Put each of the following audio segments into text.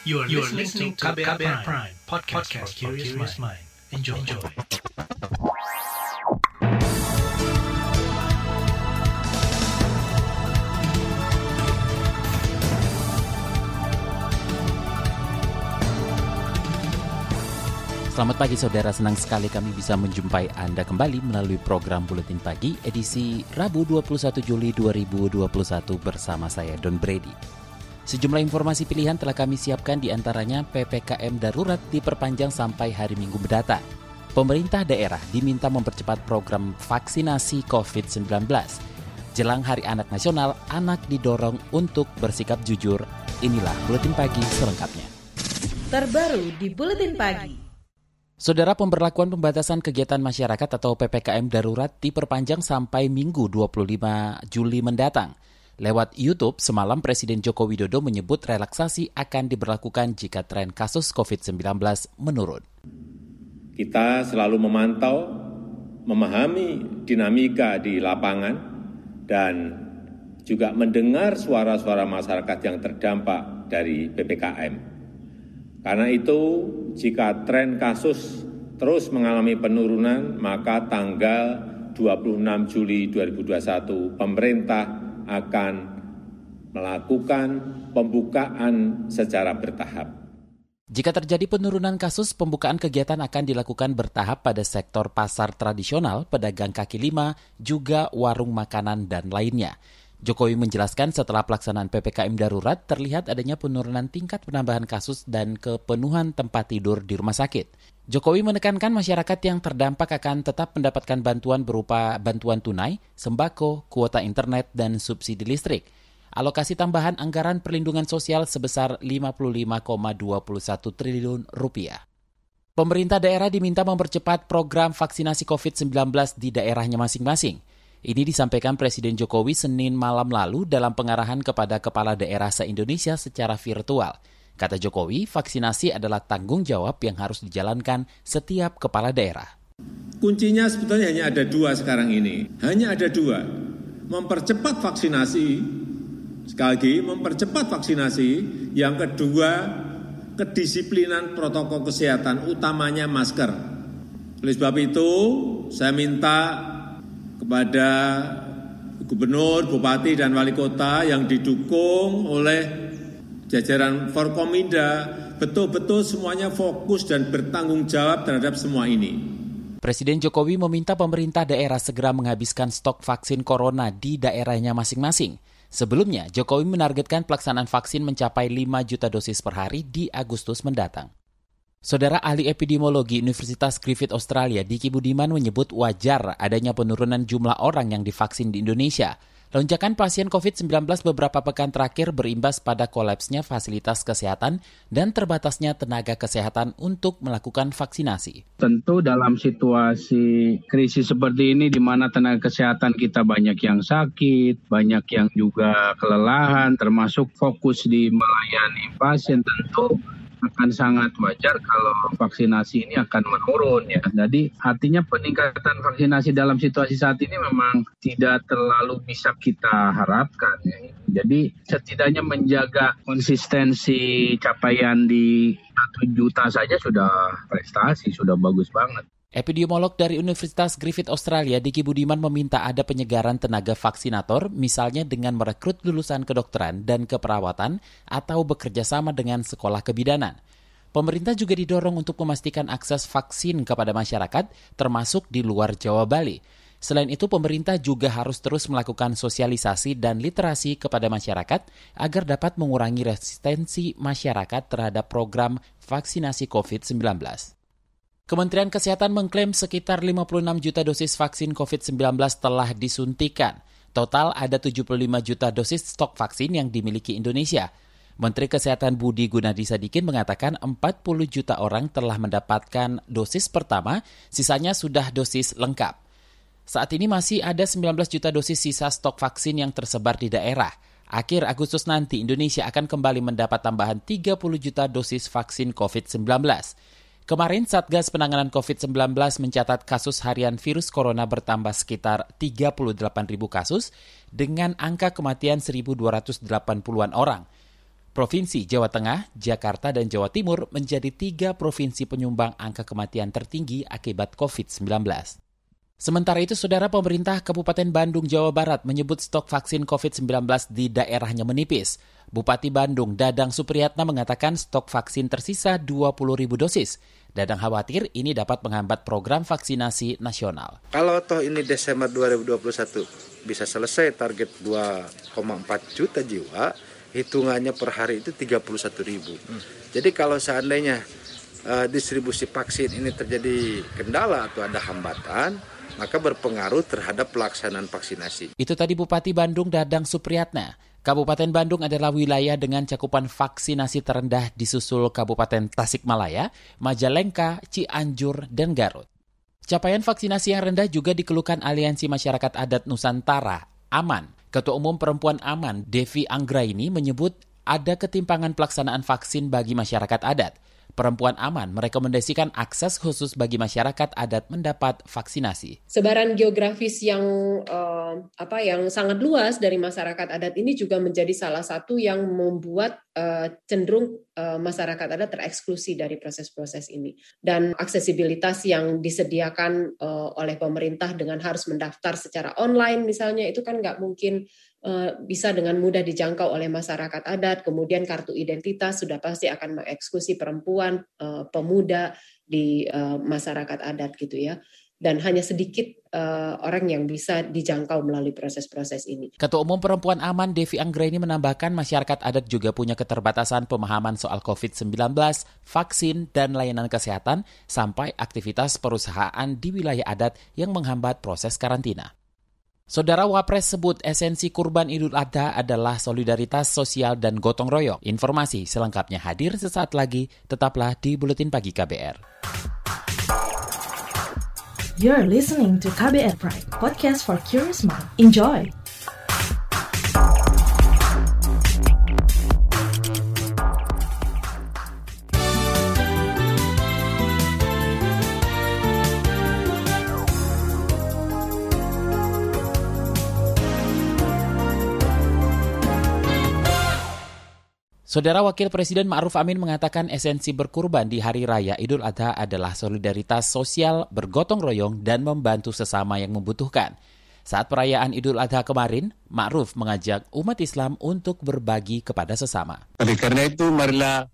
You are, you are listening to KBR, Prime, Prime podcast, podcast for curious mind. Enjoy. Enjoy. Selamat pagi saudara, senang sekali kami bisa menjumpai Anda kembali melalui program Buletin Pagi edisi Rabu 21 Juli 2021 bersama saya Don Brady. Sejumlah informasi pilihan telah kami siapkan di antaranya PPKM darurat diperpanjang sampai hari Minggu mendatang. Pemerintah daerah diminta mempercepat program vaksinasi COVID-19. Jelang Hari Anak Nasional, anak didorong untuk bersikap jujur. Inilah Buletin Pagi selengkapnya. Terbaru di Buletin Pagi. Saudara pemberlakuan pembatasan kegiatan masyarakat atau PPKM darurat diperpanjang sampai Minggu 25 Juli mendatang. Lewat YouTube, semalam Presiden Joko Widodo menyebut relaksasi akan diberlakukan jika tren kasus COVID-19 menurun. Kita selalu memantau, memahami dinamika di lapangan, dan juga mendengar suara-suara masyarakat yang terdampak dari PPKM. Karena itu, jika tren kasus terus mengalami penurunan, maka tanggal 26 Juli 2021 pemerintah akan melakukan pembukaan secara bertahap. Jika terjadi penurunan kasus, pembukaan kegiatan akan dilakukan bertahap pada sektor pasar tradisional, pedagang kaki lima, juga warung makanan dan lainnya. Jokowi menjelaskan setelah pelaksanaan PPKM darurat terlihat adanya penurunan tingkat penambahan kasus dan kepenuhan tempat tidur di rumah sakit. Jokowi menekankan masyarakat yang terdampak akan tetap mendapatkan bantuan berupa bantuan tunai, sembako, kuota internet, dan subsidi listrik. Alokasi tambahan anggaran perlindungan sosial sebesar 55,21 triliun rupiah. Pemerintah daerah diminta mempercepat program vaksinasi COVID-19 di daerahnya masing-masing. Ini disampaikan Presiden Jokowi Senin malam lalu dalam pengarahan kepada kepala daerah se-Indonesia secara virtual. Kata Jokowi, vaksinasi adalah tanggung jawab yang harus dijalankan setiap kepala daerah. Kuncinya sebetulnya hanya ada dua sekarang ini. Hanya ada dua. Mempercepat vaksinasi, sekali lagi mempercepat vaksinasi. Yang kedua, kedisiplinan protokol kesehatan, utamanya masker. Oleh sebab itu, saya minta kepada gubernur, bupati, dan wali kota yang didukung oleh jajaran Forkominda, betul-betul semuanya fokus dan bertanggung jawab terhadap semua ini. Presiden Jokowi meminta pemerintah daerah segera menghabiskan stok vaksin corona di daerahnya masing-masing. Sebelumnya, Jokowi menargetkan pelaksanaan vaksin mencapai 5 juta dosis per hari di Agustus mendatang. Saudara ahli epidemiologi Universitas Griffith Australia, Diki Budiman menyebut wajar adanya penurunan jumlah orang yang divaksin di Indonesia. Lonjakan pasien COVID-19 beberapa pekan terakhir berimbas pada kolapsnya fasilitas kesehatan dan terbatasnya tenaga kesehatan untuk melakukan vaksinasi. Tentu dalam situasi krisis seperti ini di mana tenaga kesehatan kita banyak yang sakit, banyak yang juga kelelahan, termasuk fokus di melayani pasien tentu akan sangat wajar kalau vaksinasi ini akan menurun ya. Jadi artinya peningkatan vaksinasi dalam situasi saat ini memang tidak terlalu bisa kita harapkan ya. Jadi setidaknya menjaga konsistensi capaian di satu juta saja sudah prestasi, sudah bagus banget. Epidemiolog dari Universitas Griffith Australia, Diki Budiman meminta ada penyegaran tenaga vaksinator, misalnya dengan merekrut lulusan kedokteran dan keperawatan atau bekerja sama dengan sekolah kebidanan. Pemerintah juga didorong untuk memastikan akses vaksin kepada masyarakat, termasuk di luar Jawa Bali. Selain itu, pemerintah juga harus terus melakukan sosialisasi dan literasi kepada masyarakat agar dapat mengurangi resistensi masyarakat terhadap program vaksinasi COVID-19. Kementerian Kesehatan mengklaim sekitar 56 juta dosis vaksin COVID-19 telah disuntikan. Total ada 75 juta dosis stok vaksin yang dimiliki Indonesia. Menteri Kesehatan Budi Gunadi Sadikin mengatakan 40 juta orang telah mendapatkan dosis pertama, sisanya sudah dosis lengkap. Saat ini masih ada 19 juta dosis sisa stok vaksin yang tersebar di daerah. Akhir Agustus nanti Indonesia akan kembali mendapat tambahan 30 juta dosis vaksin COVID-19. Kemarin Satgas Penanganan COVID-19 mencatat kasus harian virus corona bertambah sekitar 38 ribu kasus dengan angka kematian 1.280-an orang. Provinsi Jawa Tengah, Jakarta, dan Jawa Timur menjadi tiga provinsi penyumbang angka kematian tertinggi akibat COVID-19. Sementara itu, Saudara Pemerintah Kabupaten Bandung, Jawa Barat menyebut stok vaksin COVID-19 di daerahnya menipis. Bupati Bandung, Dadang Supriyatna mengatakan stok vaksin tersisa 20 ribu dosis. Dadang khawatir ini dapat menghambat program vaksinasi nasional. Kalau toh ini Desember 2021 bisa selesai target 2,4 juta jiwa, hitungannya per hari itu 31 ribu. Hmm. Jadi kalau seandainya uh, distribusi vaksin ini terjadi kendala atau ada hambatan, maka berpengaruh terhadap pelaksanaan vaksinasi. Itu tadi Bupati Bandung Dadang Supriyatna. Kabupaten Bandung adalah wilayah dengan cakupan vaksinasi terendah di susul Kabupaten Tasikmalaya, Majalengka, Cianjur, dan Garut. Capaian vaksinasi yang rendah juga dikeluhkan Aliansi Masyarakat Adat Nusantara, AMAN, Ketua Umum Perempuan Aman, Devi Anggraini, menyebut ada ketimpangan pelaksanaan vaksin bagi masyarakat adat. Perempuan Aman merekomendasikan akses khusus bagi masyarakat adat mendapat vaksinasi. Sebaran geografis yang uh, apa yang sangat luas dari masyarakat adat ini juga menjadi salah satu yang membuat uh, cenderung uh, masyarakat adat tereksklusi dari proses-proses ini. Dan aksesibilitas yang disediakan uh, oleh pemerintah dengan harus mendaftar secara online misalnya itu kan nggak mungkin bisa dengan mudah dijangkau oleh masyarakat adat. Kemudian kartu identitas sudah pasti akan mengeksekusi perempuan, eh, pemuda di eh, masyarakat adat gitu ya. Dan hanya sedikit orang yang bisa dijangkau melalui proses-proses ini. Ketua Umum Perempuan Aman Devi Anggraini menambahkan masyarakat adat juga punya keterbatasan pemahaman soal COVID-19, vaksin, dan layanan kesehatan sampai aktivitas perusahaan di wilayah adat yang menghambat proses karantina. Saudara Wapres sebut esensi kurban Idul Adha adalah solidaritas sosial dan gotong royong. Informasi selengkapnya hadir sesaat lagi, tetaplah di Buletin Pagi KBR. You're listening to KBR Pride, podcast for curious mind. Enjoy! Saudara Wakil Presiden Ma'ruf Amin mengatakan esensi berkurban di Hari Raya Idul Adha adalah solidaritas sosial, bergotong royong, dan membantu sesama yang membutuhkan. Saat perayaan Idul Adha kemarin, Ma'ruf mengajak umat Islam untuk berbagi kepada sesama. Oleh karena itu, marilah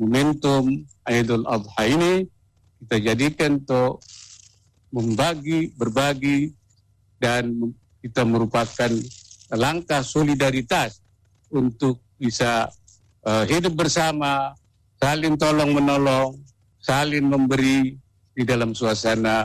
momentum Idul Adha ini kita jadikan untuk membagi, berbagi, dan kita merupakan langkah solidaritas untuk bisa uh, hidup bersama, saling tolong menolong, saling memberi di dalam suasana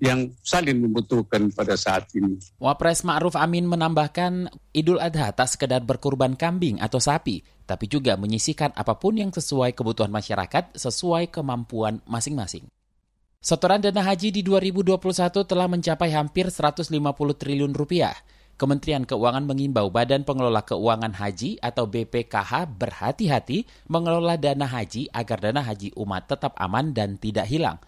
yang saling membutuhkan pada saat ini. Wapres Ma'ruf Amin menambahkan Idul Adha tak sekedar berkurban kambing atau sapi, tapi juga menyisikan apa pun yang sesuai kebutuhan masyarakat sesuai kemampuan masing-masing. Setoran dana haji di 2021 telah mencapai hampir 150 triliun rupiah. Kementerian Keuangan mengimbau Badan Pengelola Keuangan Haji atau BPKH berhati-hati mengelola dana haji agar dana haji umat tetap aman dan tidak hilang.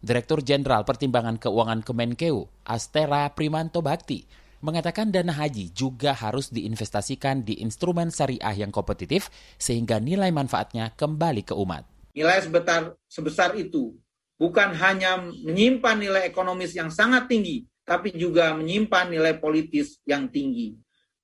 Direktur Jenderal Pertimbangan Keuangan Kemenkeu, Astera Primanto Bakti, mengatakan dana haji juga harus diinvestasikan di instrumen syariah yang kompetitif sehingga nilai manfaatnya kembali ke umat. Nilai sebesar, sebesar itu bukan hanya menyimpan nilai ekonomis yang sangat tinggi, tapi juga menyimpan nilai politis yang tinggi.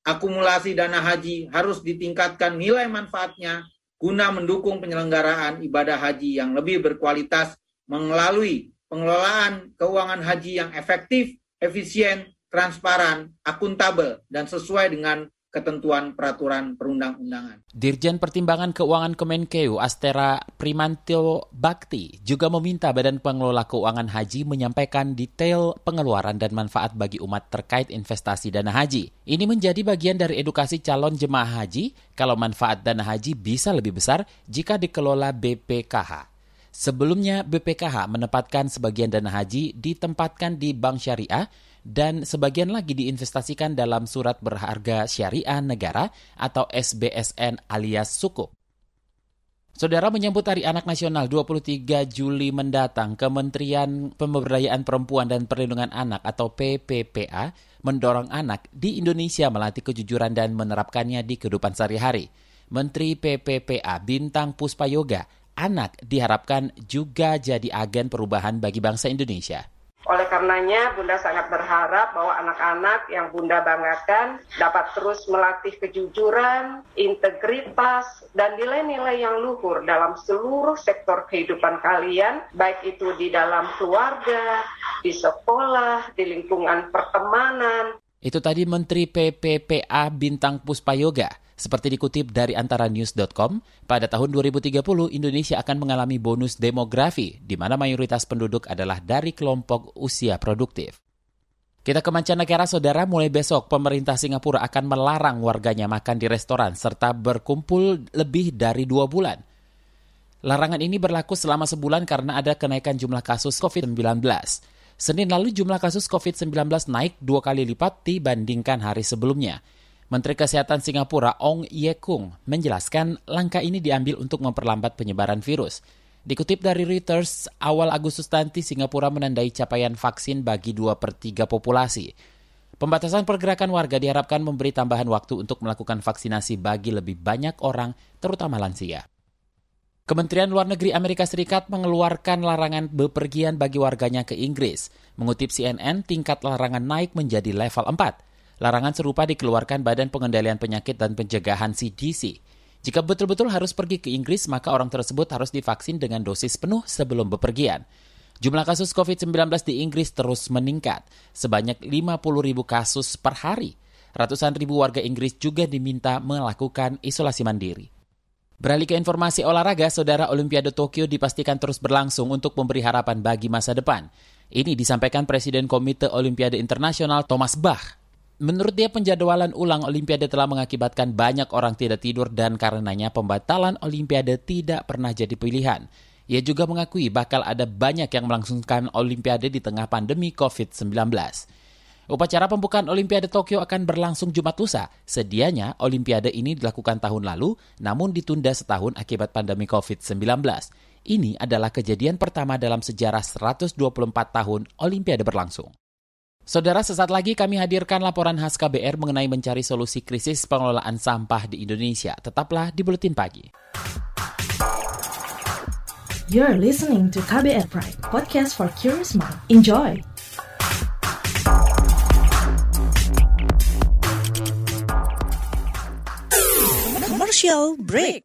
Akumulasi dana haji harus ditingkatkan nilai manfaatnya guna mendukung penyelenggaraan ibadah haji yang lebih berkualitas melalui pengelolaan keuangan haji yang efektif, efisien, transparan, akuntabel, dan sesuai dengan ketentuan peraturan perundang-undangan. Dirjen Pertimbangan Keuangan Kemenkeu Astera Primantio Bakti juga meminta Badan Pengelola Keuangan Haji menyampaikan detail pengeluaran dan manfaat bagi umat terkait investasi dana haji. Ini menjadi bagian dari edukasi calon jemaah haji kalau manfaat dana haji bisa lebih besar jika dikelola BPKH. Sebelumnya BPKH menempatkan sebagian dana haji ditempatkan di bank syariah dan sebagian lagi diinvestasikan dalam surat berharga syariah negara atau SBSN alias sukuk. Saudara menyambut Hari Anak Nasional 23 Juli mendatang, Kementerian Pemberdayaan Perempuan dan Perlindungan Anak atau PPPA mendorong anak di Indonesia melatih kejujuran dan menerapkannya di kehidupan sehari-hari. Menteri PPPA Bintang Puspayoga, anak diharapkan juga jadi agen perubahan bagi bangsa Indonesia. Oleh karenanya, Bunda sangat berharap bahwa anak-anak yang Bunda banggakan dapat terus melatih kejujuran, integritas, dan nilai-nilai yang luhur dalam seluruh sektor kehidupan kalian, baik itu di dalam keluarga, di sekolah, di lingkungan pertemanan. Itu tadi Menteri PPPA Bintang Puspayoga. Seperti dikutip dari antaranews.com, pada tahun 2030 Indonesia akan mengalami bonus demografi, di mana mayoritas penduduk adalah dari kelompok usia produktif. Kita ke mancanegara, saudara. Mulai besok, pemerintah Singapura akan melarang warganya makan di restoran serta berkumpul lebih dari dua bulan. Larangan ini berlaku selama sebulan karena ada kenaikan jumlah kasus COVID-19. Senin lalu jumlah kasus COVID-19 naik dua kali lipat dibandingkan hari sebelumnya. Menteri Kesehatan Singapura Ong Ye Kung menjelaskan langkah ini diambil untuk memperlambat penyebaran virus. Dikutip dari Reuters, awal Agustus nanti Singapura menandai capaian vaksin bagi 2 per 3 populasi. Pembatasan pergerakan warga diharapkan memberi tambahan waktu untuk melakukan vaksinasi bagi lebih banyak orang, terutama lansia. Kementerian Luar Negeri Amerika Serikat mengeluarkan larangan bepergian bagi warganya ke Inggris. Mengutip CNN, tingkat larangan naik menjadi level 4. Larangan serupa dikeluarkan Badan Pengendalian Penyakit dan Pencegahan CDC. Jika betul-betul harus pergi ke Inggris, maka orang tersebut harus divaksin dengan dosis penuh sebelum bepergian. Jumlah kasus COVID-19 di Inggris terus meningkat, sebanyak 50 ribu kasus per hari. Ratusan ribu warga Inggris juga diminta melakukan isolasi mandiri. Beralih ke informasi olahraga, saudara Olimpiade Tokyo dipastikan terus berlangsung untuk memberi harapan bagi masa depan. Ini disampaikan Presiden Komite Olimpiade Internasional Thomas Bach Menurut dia penjadwalan ulang Olimpiade telah mengakibatkan banyak orang tidak tidur dan karenanya pembatalan Olimpiade tidak pernah jadi pilihan. Ia juga mengakui bakal ada banyak yang melangsungkan Olimpiade di tengah pandemi COVID-19. Upacara pembukaan Olimpiade Tokyo akan berlangsung Jumat lusa. Sedianya Olimpiade ini dilakukan tahun lalu, namun ditunda setahun akibat pandemi COVID-19. Ini adalah kejadian pertama dalam sejarah 124 tahun Olimpiade berlangsung. Saudara, sesaat lagi kami hadirkan laporan khas KBR mengenai mencari solusi krisis pengelolaan sampah di Indonesia. Tetaplah di Buletin Pagi. You're listening to KBR Pride, podcast for curious mind. Enjoy! Commercial break.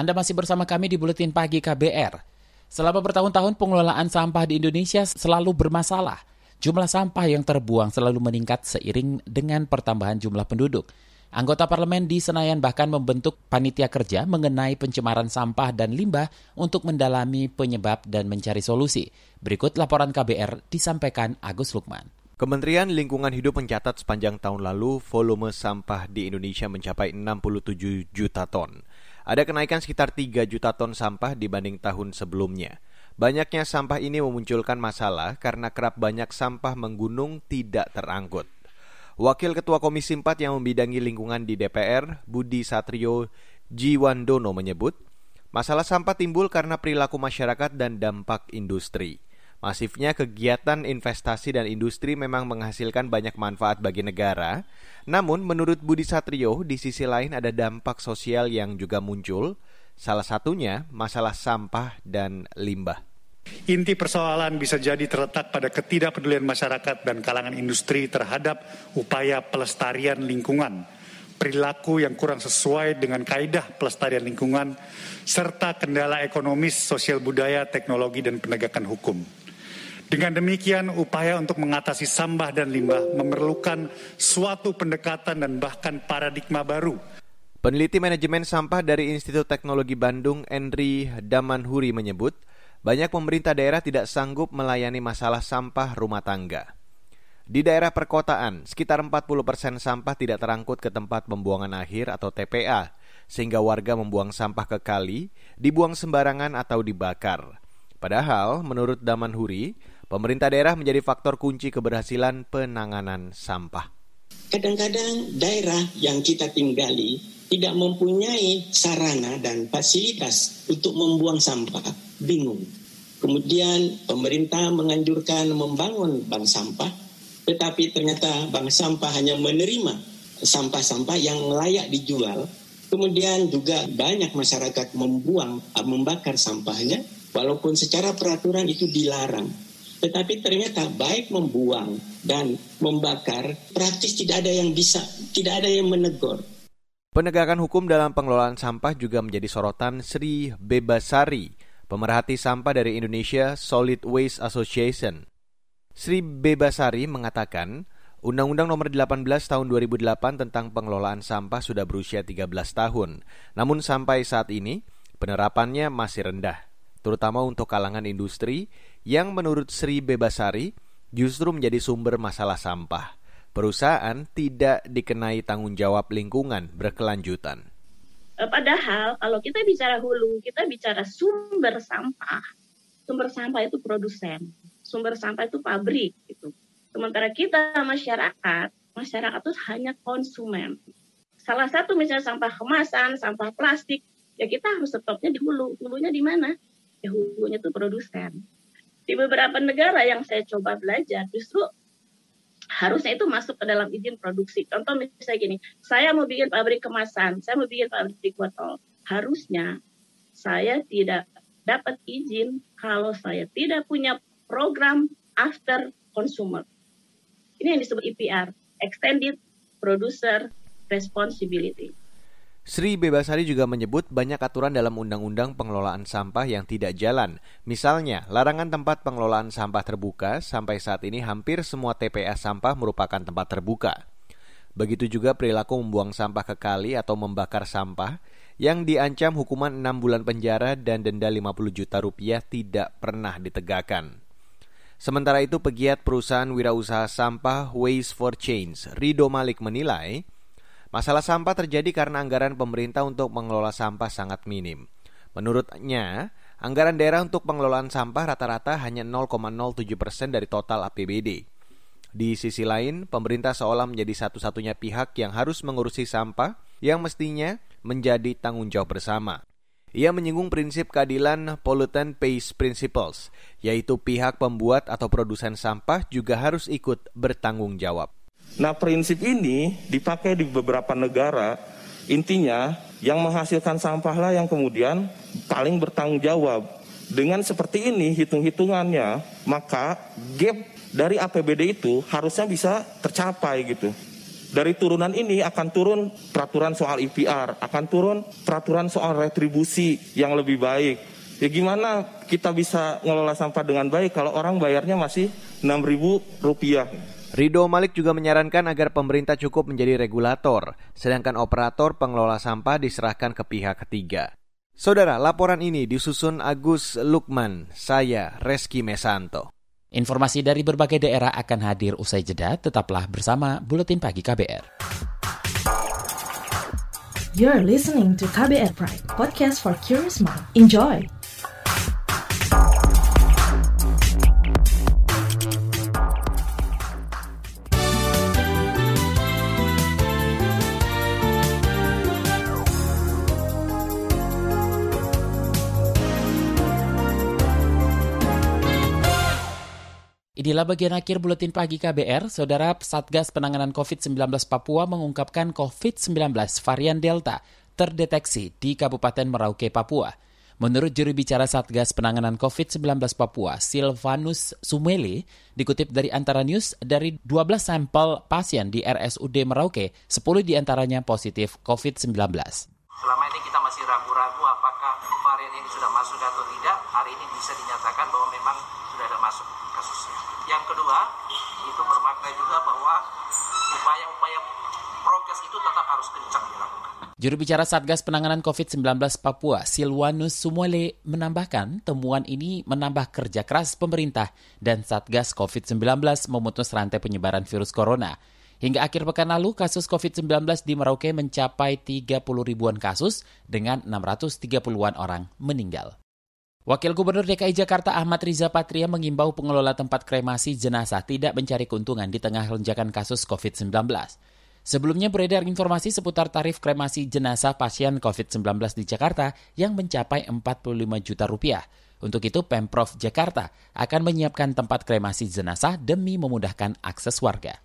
Anda masih bersama kami di Buletin Pagi KBR. Selama bertahun-tahun pengelolaan sampah di Indonesia selalu bermasalah. Jumlah sampah yang terbuang selalu meningkat seiring dengan pertambahan jumlah penduduk. Anggota parlemen di Senayan bahkan membentuk panitia kerja mengenai pencemaran sampah dan limbah untuk mendalami penyebab dan mencari solusi. Berikut laporan KBR disampaikan Agus Lukman. Kementerian Lingkungan Hidup mencatat sepanjang tahun lalu volume sampah di Indonesia mencapai 67 juta ton. Ada kenaikan sekitar 3 juta ton sampah dibanding tahun sebelumnya. Banyaknya sampah ini memunculkan masalah karena kerap banyak sampah menggunung tidak terangkut. Wakil Ketua Komisi 4 yang membidangi lingkungan di DPR, Budi Satrio Jiwandono menyebut, masalah sampah timbul karena perilaku masyarakat dan dampak industri. Masifnya kegiatan investasi dan industri memang menghasilkan banyak manfaat bagi negara, namun menurut Budi Satrio di sisi lain ada dampak sosial yang juga muncul, salah satunya masalah sampah dan limbah. Inti persoalan bisa jadi terletak pada ketidakpedulian masyarakat dan kalangan industri terhadap upaya pelestarian lingkungan, perilaku yang kurang sesuai dengan kaidah pelestarian lingkungan, serta kendala ekonomis, sosial budaya, teknologi, dan penegakan hukum. Dengan demikian, upaya untuk mengatasi sampah dan limbah memerlukan suatu pendekatan dan bahkan paradigma baru. Peneliti manajemen sampah dari Institut Teknologi Bandung, Henry Damanhuri menyebut, banyak pemerintah daerah tidak sanggup melayani masalah sampah rumah tangga. Di daerah perkotaan, sekitar 40 persen sampah tidak terangkut ke tempat pembuangan akhir atau TPA, sehingga warga membuang sampah ke kali, dibuang sembarangan atau dibakar. Padahal, menurut Damanhuri, Pemerintah daerah menjadi faktor kunci keberhasilan penanganan sampah. Kadang-kadang daerah yang kita tinggali tidak mempunyai sarana dan fasilitas untuk membuang sampah, bingung. Kemudian pemerintah menganjurkan membangun bank sampah, tetapi ternyata bank sampah hanya menerima sampah-sampah yang layak dijual. Kemudian juga banyak masyarakat membuang, membakar sampahnya, walaupun secara peraturan itu dilarang. Tetapi ternyata baik membuang dan membakar praktis tidak ada yang bisa, tidak ada yang menegur. Penegakan hukum dalam pengelolaan sampah juga menjadi sorotan Sri Bebasari, pemerhati sampah dari Indonesia Solid Waste Association. Sri Bebasari mengatakan, Undang-Undang Nomor 18 Tahun 2008 tentang pengelolaan sampah sudah berusia 13 tahun. Namun sampai saat ini penerapannya masih rendah, terutama untuk kalangan industri yang menurut Sri Bebasari justru menjadi sumber masalah sampah. Perusahaan tidak dikenai tanggung jawab lingkungan berkelanjutan. Eh, padahal kalau kita bicara hulu, kita bicara sumber sampah. Sumber sampah itu produsen, sumber sampah itu pabrik gitu. Sementara kita masyarakat, masyarakat itu hanya konsumen. Salah satu misalnya sampah kemasan, sampah plastik, ya kita harus stopnya di hulu. Hulunya di mana? Ya hulunya itu produsen di beberapa negara yang saya coba belajar justru harusnya itu masuk ke dalam izin produksi. Contoh misalnya gini, saya mau bikin pabrik kemasan, saya mau bikin pabrik botol. Harusnya saya tidak dapat izin kalau saya tidak punya program after consumer. Ini yang disebut EPR, Extended Producer Responsibility. Sri Bebasari juga menyebut banyak aturan dalam Undang-Undang Pengelolaan Sampah yang tidak jalan. Misalnya, larangan tempat pengelolaan sampah terbuka, sampai saat ini hampir semua TPA sampah merupakan tempat terbuka. Begitu juga perilaku membuang sampah ke kali atau membakar sampah yang diancam hukuman 6 bulan penjara dan denda 50 juta rupiah tidak pernah ditegakkan. Sementara itu, pegiat perusahaan wirausaha sampah Waste for Change, Rido Malik menilai, Masalah sampah terjadi karena anggaran pemerintah untuk mengelola sampah sangat minim. Menurutnya, anggaran daerah untuk pengelolaan sampah rata-rata hanya 0,07 persen dari total APBD. Di sisi lain, pemerintah seolah menjadi satu-satunya pihak yang harus mengurusi sampah yang mestinya menjadi tanggung jawab bersama. Ia menyinggung prinsip keadilan pollutant pays principles, yaitu pihak pembuat atau produsen sampah juga harus ikut bertanggung jawab. Nah prinsip ini dipakai di beberapa negara, intinya yang menghasilkan sampah lah yang kemudian paling bertanggung jawab. Dengan seperti ini hitung-hitungannya, maka gap dari APBD itu harusnya bisa tercapai gitu. Dari turunan ini akan turun peraturan soal IPR, akan turun peraturan soal retribusi yang lebih baik. Ya gimana kita bisa ngelola sampah dengan baik kalau orang bayarnya masih 6 ribu rupiah. Rido Malik juga menyarankan agar pemerintah cukup menjadi regulator, sedangkan operator pengelola sampah diserahkan ke pihak ketiga. Saudara, laporan ini disusun Agus Lukman, saya Reski Mesanto. Informasi dari berbagai daerah akan hadir usai jeda, tetaplah bersama Buletin Pagi KBR. You're listening to KBR Pride, podcast for curious mind. Enjoy! Inilah bagian akhir buletin pagi KBR. Saudara Satgas Penanganan COVID-19 Papua mengungkapkan COVID-19 varian Delta terdeteksi di Kabupaten Merauke, Papua. Menurut juru bicara Satgas Penanganan COVID-19 Papua, Silvanus Sumele, dikutip dari Antara News, dari 12 sampel pasien di RSUD Merauke, 10 di antaranya positif COVID-19. Selama ini kita masih ragu-ragu apakah varian ini sudah masuk atau tidak. Hari ini bisa dinyatakan bahwa memang sudah ada masuk kasusnya. Yang kedua, itu bermakna juga bahwa upaya-upaya prokes itu tetap harus kencang dilakukan. Juru bicara Satgas Penanganan COVID-19 Papua, Silwanus Sumuale, menambahkan temuan ini menambah kerja keras pemerintah dan Satgas COVID-19 memutus rantai penyebaran virus corona. Hingga akhir pekan lalu, kasus COVID-19 di Merauke mencapai 30 ribuan kasus dengan 630-an orang meninggal. Wakil Gubernur DKI Jakarta Ahmad Riza Patria mengimbau pengelola tempat kremasi jenazah tidak mencari keuntungan di tengah lonjakan kasus COVID-19. Sebelumnya beredar informasi seputar tarif kremasi jenazah pasien COVID-19 di Jakarta yang mencapai 45 juta rupiah. Untuk itu, Pemprov Jakarta akan menyiapkan tempat kremasi jenazah demi memudahkan akses warga.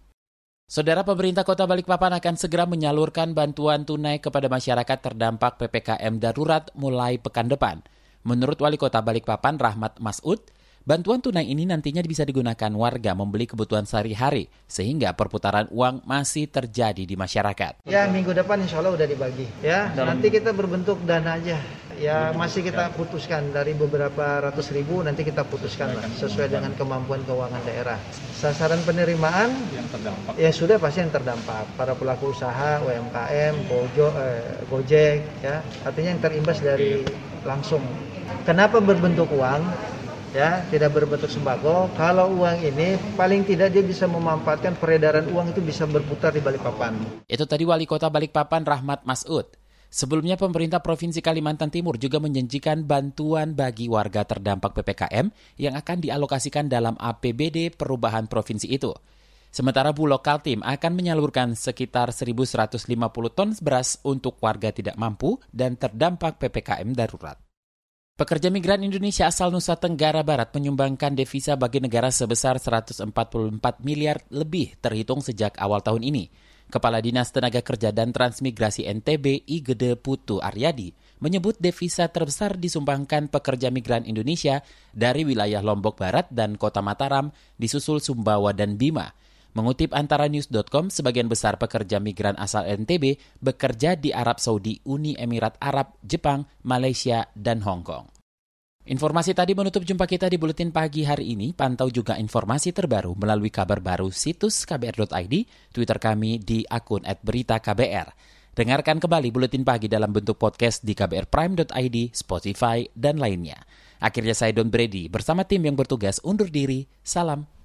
Saudara pemerintah kota Balikpapan akan segera menyalurkan bantuan tunai kepada masyarakat terdampak PPKM darurat mulai pekan depan. Menurut Wali Kota Balikpapan Rahmat Masud, Bantuan tunai ini nantinya bisa digunakan warga membeli kebutuhan sehari-hari, sehingga perputaran uang masih terjadi di masyarakat. Ya, minggu depan insya Allah udah dibagi. Ya, Dalam... nanti kita berbentuk dana aja. Ya, masih kita putuskan dari beberapa ratus ribu, nanti kita putuskan lah, sesuai dengan kemampuan keuangan daerah. Sasaran penerimaan yang terdampak. Ya sudah pasti yang terdampak. Para pelaku usaha, UMKM, Bojo, eh, Gojek, ya, artinya yang terimbas dari langsung. Kenapa berbentuk uang? ya tidak berbentuk sembako kalau uang ini paling tidak dia bisa memanfaatkan peredaran uang itu bisa berputar di Balikpapan. Itu tadi Wali Kota Balikpapan Rahmat Masud. Sebelumnya pemerintah Provinsi Kalimantan Timur juga menjanjikan bantuan bagi warga terdampak PPKM yang akan dialokasikan dalam APBD perubahan provinsi itu. Sementara Bulog Kaltim akan menyalurkan sekitar 1.150 ton beras untuk warga tidak mampu dan terdampak PPKM darurat. Pekerja migran Indonesia asal Nusa Tenggara Barat menyumbangkan devisa bagi negara sebesar 144 miliar lebih terhitung sejak awal tahun ini. Kepala Dinas Tenaga Kerja dan Transmigrasi NTB Igede Putu Aryadi menyebut devisa terbesar disumbangkan pekerja migran Indonesia dari wilayah Lombok Barat dan Kota Mataram, disusul Sumbawa dan Bima. Mengutip antara news.com, sebagian besar pekerja migran asal NTB bekerja di Arab Saudi, Uni Emirat Arab, Jepang, Malaysia, dan Hong Kong. Informasi tadi menutup jumpa kita di Buletin Pagi hari ini. Pantau juga informasi terbaru melalui kabar baru situs kbr.id, Twitter kami di akun @beritaKBR. Dengarkan kembali Buletin Pagi dalam bentuk podcast di kbrprime.id, Spotify, dan lainnya. Akhirnya saya Don Brady bersama tim yang bertugas undur diri. Salam.